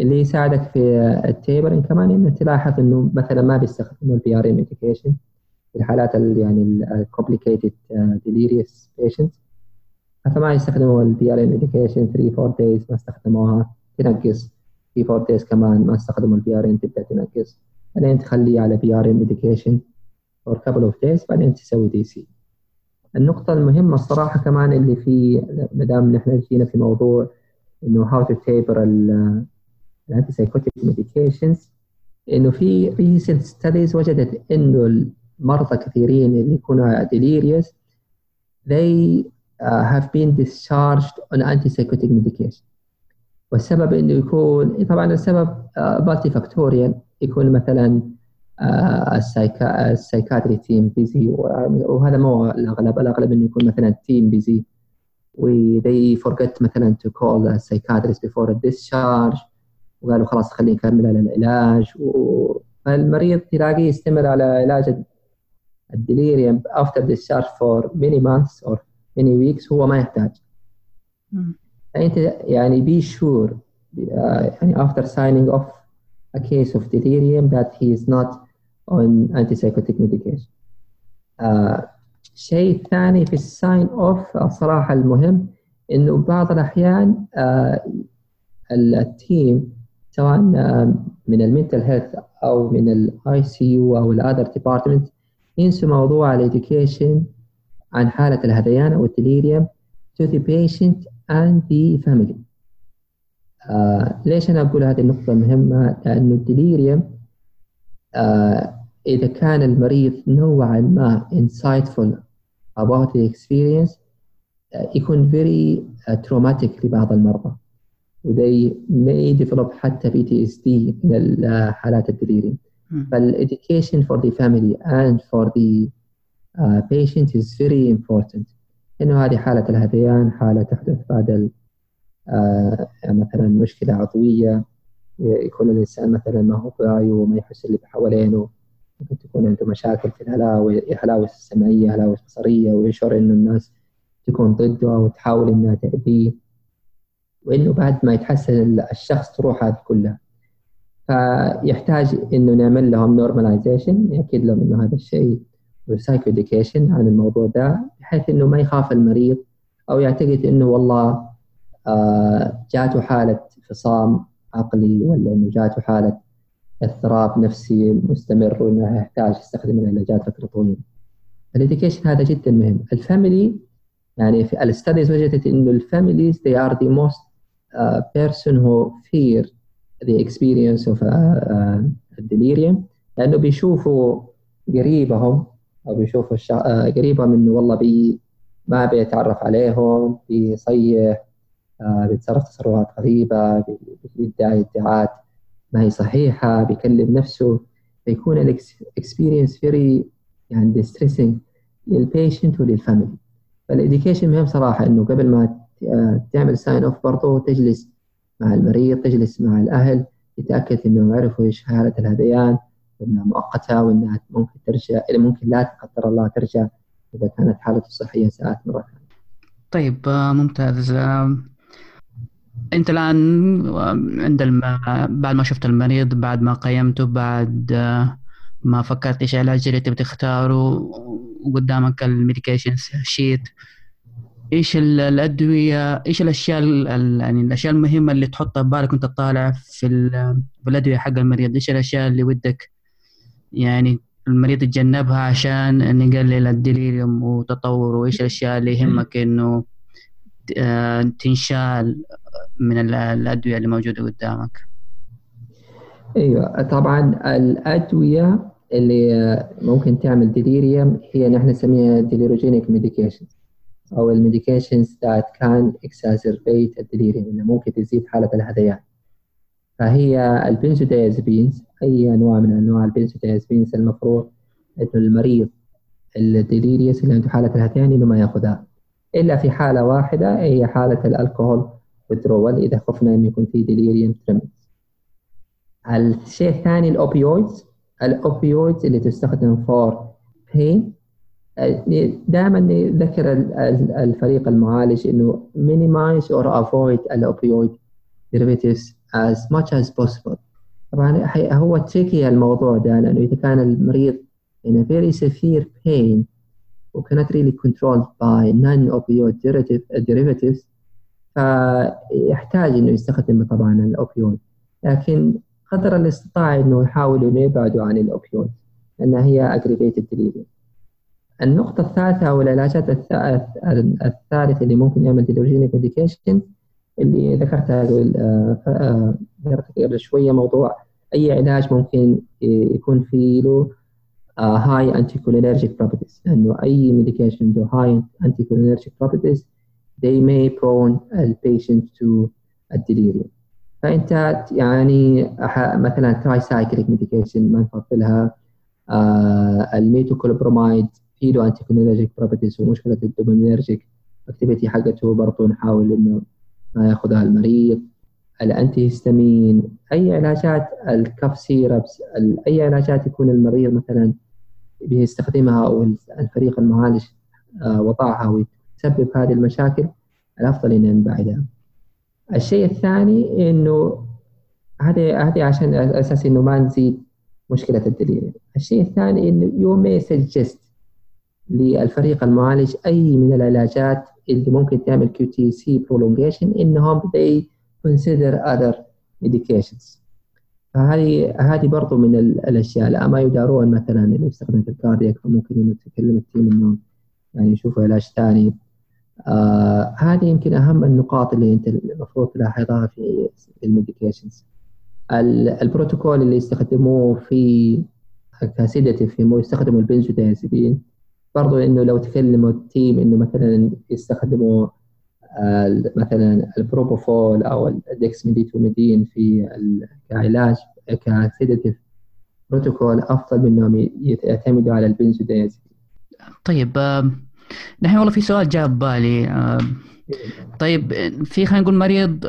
اللي يساعدك في ال tapering كمان إنه تلاحظ إنه مثلا ما بيستخدموا ال PRN medication في الحالات اللي يعني ال complicated delirious patients فما يستخدموا ال PRN medication 3 4 days ما استخدموها تنقص. 3 4 days كمان ما استخدموا ال PRN تبدأ تنقص. بعدين تخليه على PRN medication for couple of days بعدين تسوي DC النقطة المهمة الصراحة كمان اللي في ما دام نحن جينا في موضوع إنه how to taper ال antipsychotic medications إنه في recent studies وجدت إنه المرضى كثيرين اللي يكونوا delirious they uh, have been discharged on antipsychotic medication. والسبب إنه يكون طبعا السبب multi uh, factorial يكون مثلا ال psychiatry team busy وهذا مو الأغلب الأغلب إنه يكون مثلا team busy و they forget مثلا to call a psychiatrist before a discharge وقالوا خلاص خلينا نكمل على العلاج و... فالمريض تلاقيه يستمر على علاج ال delirium after discharge for many months or many weeks هو ما يحتاج. فأنت يعني be sure يعني after signing off a case of delirium that he is not on antipsychotic medication. الشيء الثاني في ال sign off الصراحة المهم إنه بعض الأحيان ال team سواء من ال mental health أو من ال ICU أو ال other department ينسوا موضوع ال education عن حالة الهذيان أو ال delirium to the patient and the family. آه ليش أنا أقول هذه النقطة مهمة؟ لأنه الديليريوم آه إذا كان المريض نوعا ما insightful about the experience يكون very traumatic لبعض المرضى. They may develop حتى PTSD من حالات الدليريوم فالeducation for the family and for the uh, patient is very important. إنه هذه حالة الهذيان حالة تحدث بعد uh, مثلا مشكلة عضوية يكون الإنسان مثلا ما هو واعي وما يحس اللي حوالينه ممكن تكون عنده مشاكل في الهلاوس هلاوس السمعية هلاوس بصرية ويشعر إنه الناس تكون ضده أو تحاول إنها تأذيه وإنه بعد ما يتحسن الشخص تروح هذه كلها. فيحتاج إنه نعمل لهم نورماليزيشن يأكد لهم إنه هذا الشيء و psychoeducation عن الموضوع ده بحيث إنه ما يخاف المريض أو يعتقد إنه والله آه جاته حالة فصام عقلي ولا إنه جاته حالة اضطراب نفسي مستمر وإنه يحتاج يستخدم العلاجات فتره طويله. ال education هذا جدا مهم. ال family يعني في ال studies وجدت إنه ال families they are the most uh, person who fear the experience of uh, uh, delirium لأنه بيشوفوا قريبهم أو بيشوفوا قريبهم إنه والله بي ما بيتعرف عليهم بيصيح بيتصرف تصرفات غريبة بيدعي ادعاءات ما هي صحيحة بيكلم نفسه فيكون ال experience very يعني distressing لل patient ولل family فال education مهم صراحة إنه قبل ما تعمل sign off برضه تجلس مع المريض تجلس مع الأهل يتأكد إنه يعرفوا إيش حالة الهذيان وإنها مؤقتة وإنها ممكن ترجع ممكن لا قدر الله ترجع إذا كانت حالته الصحية ساءت مرة ثانية. طيب ممتاز أنت الآن عند الم... بعد ما شفت المريض بعد ما قيمته بعد ما فكرت إيش العلاج اللي تبي تختاره وقدامك ال medication sheet إيش الأدوية إيش الأشياء يعني الأشياء المهمة اللي تحطها ببالك وأنت طالع في, في الأدوية حق المريض؟ إيش الأشياء اللي ودك يعني المريض يتجنبها عشان نقلل ال delirium وتطوره؟ وايش الأشياء اللي يهمك إنه آه، تنشال؟ من الأدوية اللي موجودة قدامك. أيوه طبعا الأدوية اللي ممكن تعمل delirium هي نحن نسميها deliriogenic medication أو ال medications that can exacerbate ال delirium اللي ممكن تزيد حالة الهذيان. فهي ال benzodiazepines أي انواع من أنواع ال benzodiazepines المفروض إنه المريض ال delirious اللي عنده حالة الهذيان إنه ما يأخذها. إلا في حالة واحدة هي حالة ال alcohol. Withdrawal إذا خفنا انه يكون في delirium tremens الشيء الثاني ال opioids. ال opioids اللي تستخدم for بين دائما نذكر الفريق المعالج إنه minimize or avoid الأوبيويد derivatives as much as possible. طبعا هو تريكي الموضوع ده لأنه إذا كان المريض in a very severe pain who cannot really controlled by non-opioid derivatives فيحتاج إنه يستخدم طبعا الأوبيويد لكن قدر الاستطاعة إنه يحاولوا إنه يبعدوا عن ال opioid لأنها هي aggravated delirium النقطة الثالثة أو العلاجات الثالثة اللي ممكن يعمل deliriogenic medication اللي ذكرتها قبل شوية موضوع أي علاج ممكن يكون فيه له high anticholinergic properties لأنه أي medication له high anticholinergic properties they may prone the patient to ال delirium فأنت يعني مثلا tricyclic medication ما نفضلها آه الميتوكولبرومايد في له properties ومشكلة ال dopaminergic activity حقته برضه نحاول إنه ما يأخذها المريض. ال antihistamine أي علاجات ال cough syrups أي علاجات يكون المريض مثلا بيستخدمها أو الفريق المعالج آه، وضعها وتسبب هذه المشاكل الأفضل ان نبعدها. الشيء الثاني إنه هذه هذه عشان أساس إنه ما نزيد مشكلة ال delirium. الشيء الثاني إنه you may suggest للفريق المعالج أي من العلاجات اللي ممكن تعمل QTc prolongation إنهم they consider other medications فهذه هذه برضو من الأشياء لا ما يدارون مثلا اللي يستخدم في ال cardiac فممكن إنه تكلم ال team إنه يعني يشوفوا علاج ثاني آه هذه يمكن أهم النقاط اللي أنت المفروض تلاحظها في ال medications البروتوكول اللي يستخدموه في ك sedative في يستخدموا البنزودايزيبين برضو إنه لو تكلموا ال team إنه مثلا يستخدموا مثلا البروبوفول أو ال dexmedetomidine في كعلاج ك sedative بروتوكول أفضل من إنهم يعتمدوا على البنزودايازيبين. طيب نحن والله في سؤال جاء ببالي طيب في خلينا نقول مريض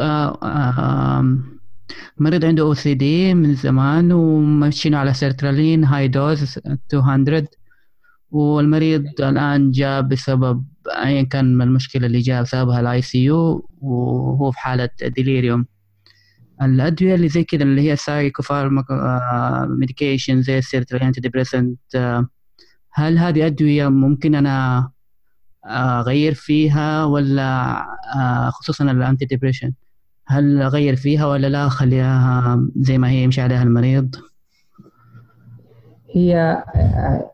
مريض عنده OCD من زمان ومشينا على sertraline high dose 200 والمريض الآن جاء بسبب ايا كان المشكلة اللي جاء بسببها ال ICU وهو في حالة delirium الأدوية اللي زي كذا اللي هي psychopharmac medication زي ال sertraline antidepressant هل هذه أدوية ممكن أنا أغير فيها ولا آه، خصوصا ال antidepressant هل أغير فيها ولا لا أخليها زي ما هي يمشي عليها المريض؟ هي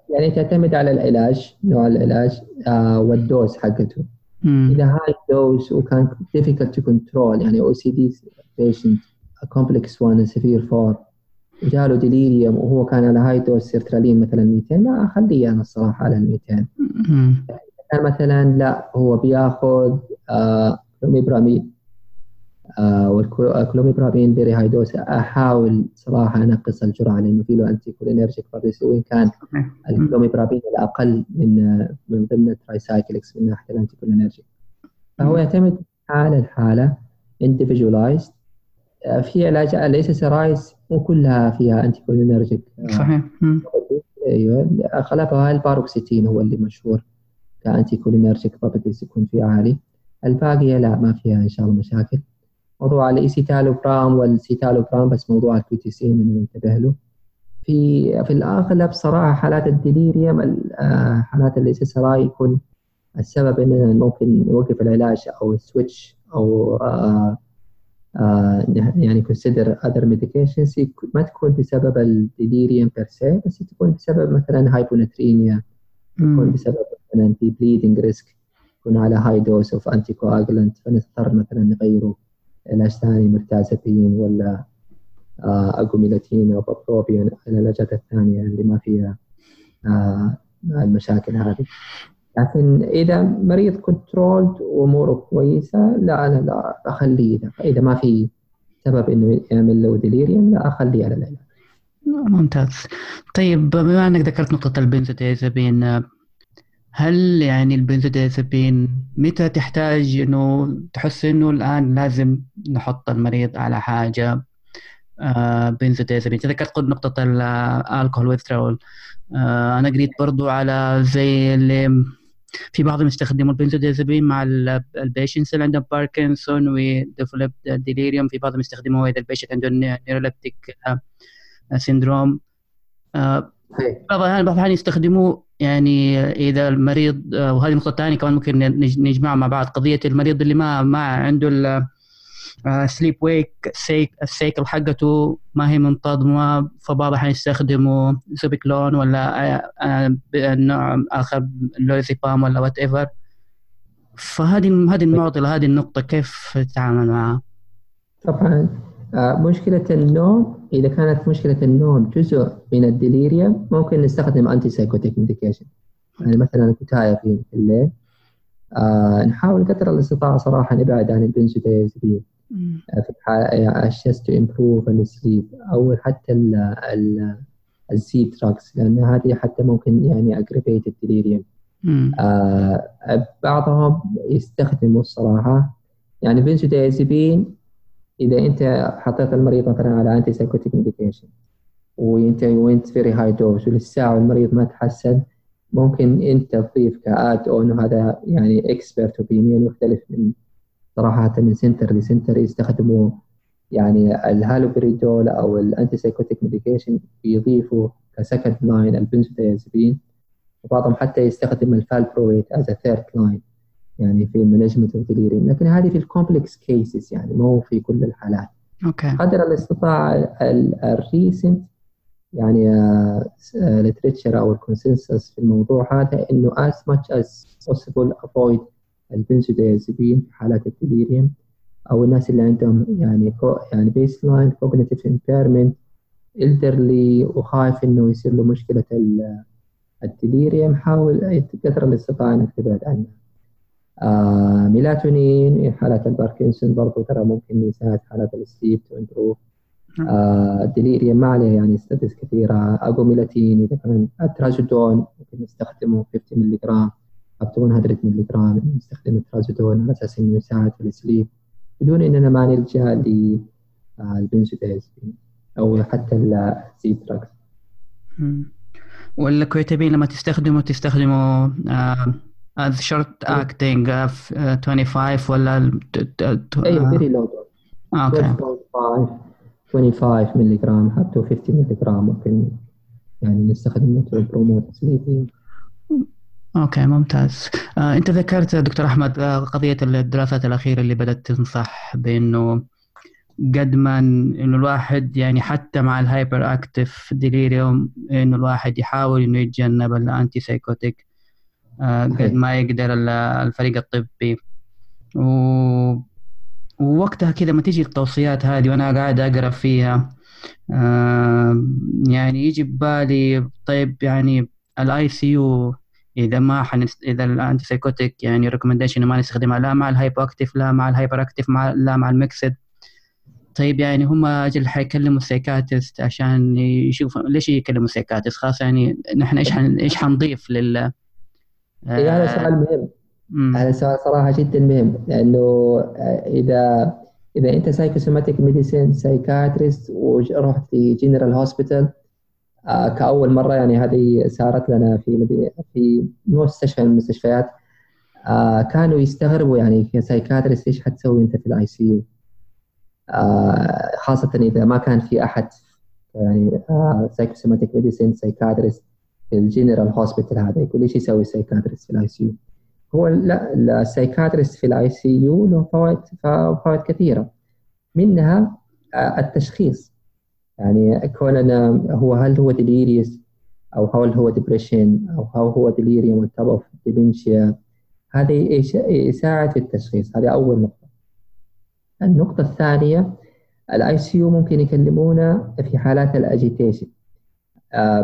يعني تعتمد على العلاج نوع العلاج آه وال dose حقته. إذا high dose وكان difficult to control يعني أو سي دي complex one a severe 4 جاله delirium وهو كان على high dose sertraline مثلا 200 لا أخليه أنا الصراحة على ال 200 كان مثلا لا هو بيأخذ آه آه، وال clomipramine high dose أحاول صراحة أنقص الجرعة لأنه في له anticholinergic وإن كان الكلوميبرامين الأقل من من ضمن ال tricyclics من ناحية ال anticholinergic فهو يعتمد حاله الحالة individualized. آه، في علاج ليس SSRIs مو كلها فيها anticholinergic صحيح. أيوه اغلبها الباروكسيتين هو اللي مشهور. ك anticholinergic properties يكون فيه عالي. الباقيه لا ما فيها إن شاء الله مشاكل. موضوع الايسيتالوبرام والسيتالوبرام بس موضوع ال QTc ننتبه له. في في الاغلب صراحة حالات ال delirium آه، حالات ال SSRI يكون السبب اننا ممكن نوقف العلاج أو ال switch أو آه، آه يعني consider other medications. ما تكون بسبب ال delirium per se بس تكون بسبب مثلا hyponatremia تكون بسبب مثلا في bleeding risk يكون على high dose of anticoagulant فنضطر مثلا نغيره. علاج ثاني mirtazapine ولا agomelatine أو bupropion العلاجات الثانية اللي ما فيها آه المشاكل هذه. لكن إذا مريض controlled وأموره كويسة لا أنا لا أخليه إذا إذا ما في سبب إنه يعمل له delirium لا أخليه على العلاج. ممتاز. طيب بما إنك ذكرت نقطة البنزوديازابين هل يعني البنزوديازابين متى تحتاج إنه تحس إنه الآن لازم نحط المريض على حاجة؟ آه بنزوديازابين ذكرت قلت نقطة الكحول withdrawal آه أنا قريت برضو على زي اللي في بعضهم يستخدموا البنزوديازابين مع ال patients اللي عندهم Parkinson و develop delirium في بعضهم يستخدموه إذا ال patient عنده neuroleptic syndrome بعض الأحيان بعض الأحيان يستخدموه يعني إذا المريض وهذه نقطة ثانية كمان ممكن نجمعها مع بعض. قضية المريض اللي ما ما عنده sleep wake ال cycle حقته ما هي منتظمة فبعض الأحيان يستخدموا zopiclone ولا نوع آخر lorazepam ولا whatever فهذه هذه المعضلة هذه النقطة كيف تتعامل معها؟ طبعا. مشكلة النوم إذا كانت مشكلة النوم جزء من ال delirium ممكن نستخدم antipsychotic medication يعني مثلا quetiapine في الليل. آه نحاول قدر الاستطاعة صراحة نبعد عن البنزوديازبين في ال just to improve ال sleep أو حتى ال Z drugs لأن هذه حتى ممكن يعني aggravate ال delirium آه بعضهم يستخدموا الصراحة. يعني بنزوديازبين إذا أنت حطيت المريض مثلا على antipsychotic medication وأنت وانت very high dose وللساعه والمريض ما تحسن ممكن أنت تضيف ك add on هذا يعني expert opinion يختلف من صراحة من center ل center يستخدموا يعني الهالوبريدول أو ال antipsychotic medication بيضيفوا ك second line ال benzodiazepine وبعضهم حتى يستخدم ال valproate as third line يعني في ال management of delirium لكن هذه في ال complex cases يعني مو في كل الحالات. okay. قدر الاستطاعه ال recent يعني ال literature أو ال consensus في الموضوع هذا إنه as much as possible avoid البنزوديازيبين في حالات ال delirium أو الناس اللي عندهم يعني يعني baseline cognitive impairment elderly وخايف إنه يصير له مشكلة ال delirium حاول قدر الاستطاعه إنك تبعد عنها. آه ميلاتونين حالات الباركنسون برضو ترى ممكن يساعد حالات ال sleep to improve آه ما عليه يعني studies كثيرة. agomelatine إذا كان ال trazodone ممكن نستخدمه 50 milligram to 100 ملي جرام نستخدم ال trazodone على أساس إنه يساعد في ال sleep بدون إننا ما نلجأ للبنزودازبين أو حتى ال Z drugs وال quetiapine لما تستخدمه تستخدمه آه as short acting 25 ولا اي فيري لو أوكي. 25 ملي جرام حتى 50 ملي جرام ممكن يعني نستخدمه promote sleeping okay ممتاز. آه، أنت ذكرت دكتور أحمد آه، قضية الدراسات الأخيرة اللي بدأت تنصح بأنه قد ما إنه الواحد يعني حتى مع ال hyperactive delirium إنه الواحد يحاول إنه يتجنب ال antipsychotic آه، قد ما يقدر الفريق الطبي. و... ووقتها كذا ما تيجي التوصيات هذه وأنا قاعد أقرأ فيها. آه، يعني يجي ببالي طيب يعني ال ICU إذا ما حنست... إذا ال antipsychotic يعني recommendation ما نستخدمها لا مع ال hypoactive لا مع ال hyperactive مع لا مع ال mixed طيب يعني هم أجل حيكلموا ال psychiatrist عشان يشوفوا ليش يكلموا ال psychiatrist خلاص يعني نحن إيش حن... إيش حنضيف لل اي هذا آه، سؤال مهم. هذا سؤال صراحة جدا مهم لأنه آه، إذا إذا أنت psychosomatic medicine psychiatrist ورحت في general hospital آه كأول مرة يعني هذه صارت لنا في في مستشفى من المستشفيات كانوا يستغربوا يعني ك psychiatrist إيش حتسوي أنت في ال ICU خاصة إذا ما كان في أحد يعني psychosomatic medicine psychiatrist ال general hospital هذا يقول إيش يسوي psychiatrist في ال ICU هو لا ال psychiatrist في ال ICU له فوائد فوائد كثيرة. منها التشخيص. يعني كوننا هو هل هو delirious أو هل هو depression أو هل هو delirium top of dementia هذا يساعد في التشخيص. هذه أول نقطة. النقطة الثانية ال ICU ممكن يكلمونا في حالات ال agitation آه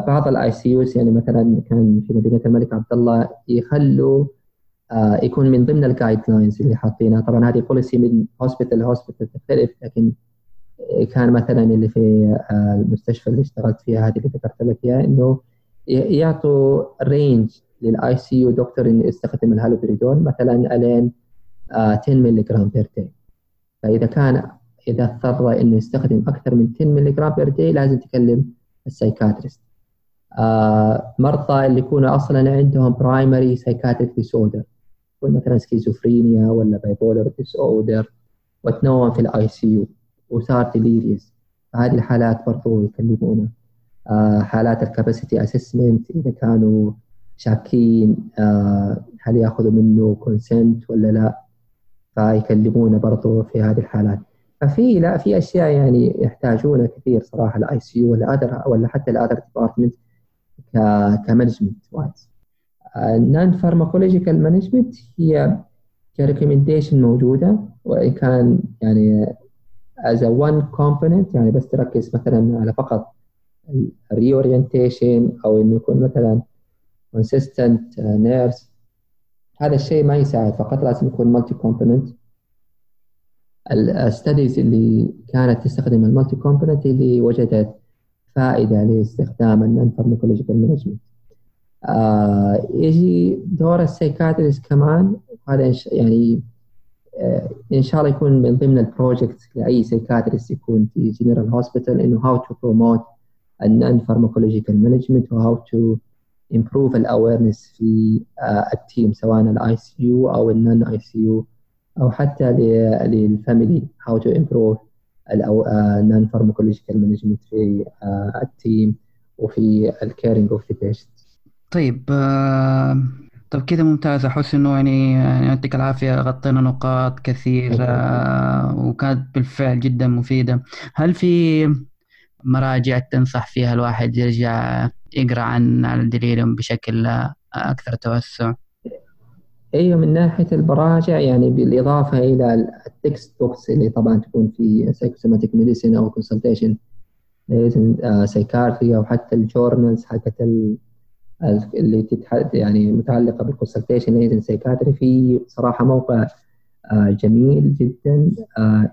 بعض ال ICUs يعني مثلا كان في مدينة الملك عبد الله يخلوا آه يكون من ضمن ال guidelines اللي حاطينها. طبعا هذه policy من hospital ل hospital تختلف لكن كان مثلا اللي في آه المستشفى اللي اشتغلت فيها هذه اللي ذكرت لك إياها إنه يعطوا range لل ICU doctor انه يستخدم الهالوبريدون مثلا ألين 10 ملي جرام per day فإذا كان إذا اضطر إنه يستخدم أكثر من 10 ملي جرام per day لازم تكلم ال psychiatrist آه مرضى اللي يكونوا أصلا عندهم primary psychiatric disorder مثلا سكيزوفرينيا ولا bipolar disorder وتنوم في ال ICU وصار delirious هذه الحالات برضو يكلمونا. آه حالات ال capacity assessment إذا كانوا شاكين آه هل يأخذوا منه consent ولا لا؟ فيكلمونا برضو في هذه الحالات. ففي لا في أشياء يعني يحتاجونها كثير صراحة ال ICU ولا ولا حتى ال other department ك management wise. ال non-pharmacological management هي ك recommendation موجودة وإن كان يعني a one component يعني بس تركز مثلا على فقط ال reorientation أو إنه يكون مثلا consistent nurse. هذا الشيء ما يساعد فقط لازم يكون multi-component ال studies اللي كانت تستخدم ال multi-component اللي وجدت فائدة لاستخدام ال non-pharmacological management يجي دور ال psychiatrist كمان هذا يعني آه إن شاء الله يكون من ضمن ال project لأي psychiatrist يكون في general hospital إنه how to promote ال non-pharmacological management و how to improve ال awareness في uh, ال team سواء ال ICU أو ال non-ICU أو حتى لل family how to improve ال non-pharmacological management في uh, ال team وفي ال caring of the patient طيب آه طب كذا ممتاز. أحس إنه يعني يعطيك العافية. غطينا نقاط كثيرة آه وكانت بالفعل جدا مفيدة. هل في مراجع تنصح فيها الواحد يرجع يقرأ عن ال delirium بشكل أكثر توسع؟ أيوه من ناحية المراجع يعني بالإضافة إلى ال textbooks اللي طبعا تكون في psychosomatic medicine أو consultation psychiatry أو حتى ال journals حقت اللي تتحد يعني متعلقة بال consultation liaison psychiatry في صراحة موقع جميل جدا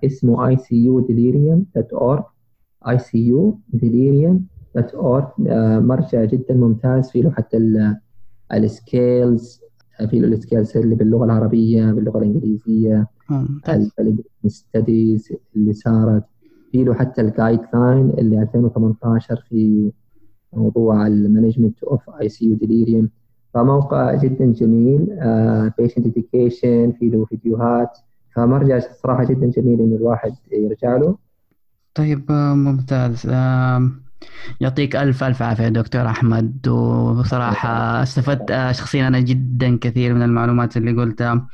اسمه ICU delirium dot org ICU delirium dot org مرجع جدا ممتاز فيه له حتى ال scales في له ال scales اللي باللغة العربية باللغة الإنجليزية. ال studies اللي صارت؟ في له حتى ال guideline اللي 2018 في موضوع ال management of ICU delirium فموقع جدا جميل patient uh, education في له فيديوهات. فمرجع صراحة جدا جميل إنه الواحد يرجع له. طيب ممتاز. يعطيك ألف ألف عافية دكتور أحمد. وبصراحة استفدت شخصيا أنا جدا كثير من المعلومات اللي قلتها.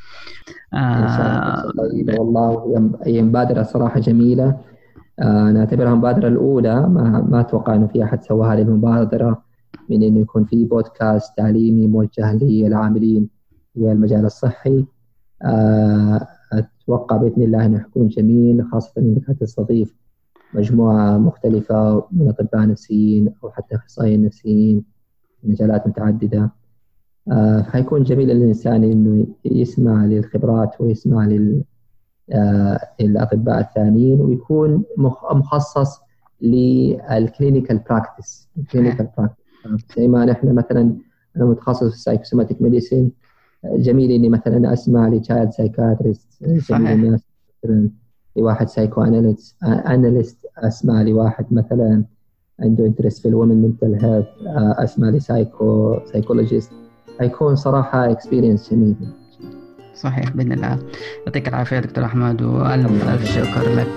طيب والله هي مبادرة صراحة جميلة. نعتبرها المبادرة الأولى. ما, ما أتوقع إنه في أحد سوى هذه المبادرة من إنه يكون في بودكاست تعليمي موجه للعاملين في المجال الصحي. أتوقع بإذن الله إنه يكون جميل خاصة إنك هتستضيف مجموعة مختلفة من أطباء نفسيين أو حتى أخصائيين نفسيين في مجالات متعددة. آه حيكون جميل للإنسان إنه يسمع للخبرات ويسمع لل آه الأطباء الثانيين ويكون مخصص لل clinical practice ال clinical practice زي ما نحن مثلا أنا متخصص في ال psychosomatic medicine جميل إني مثلا أسمع ل child psychiatrist جميل إني لواحد psychoanalyst analyst أسمع لواحد مثلا عنده interest في ال women mental health أسمع ل psycho psychologist حيكون صراحة experience جميل. صحيح بإذن الله. يعطيك العافية دكتور أحمد والف الف شكر لك.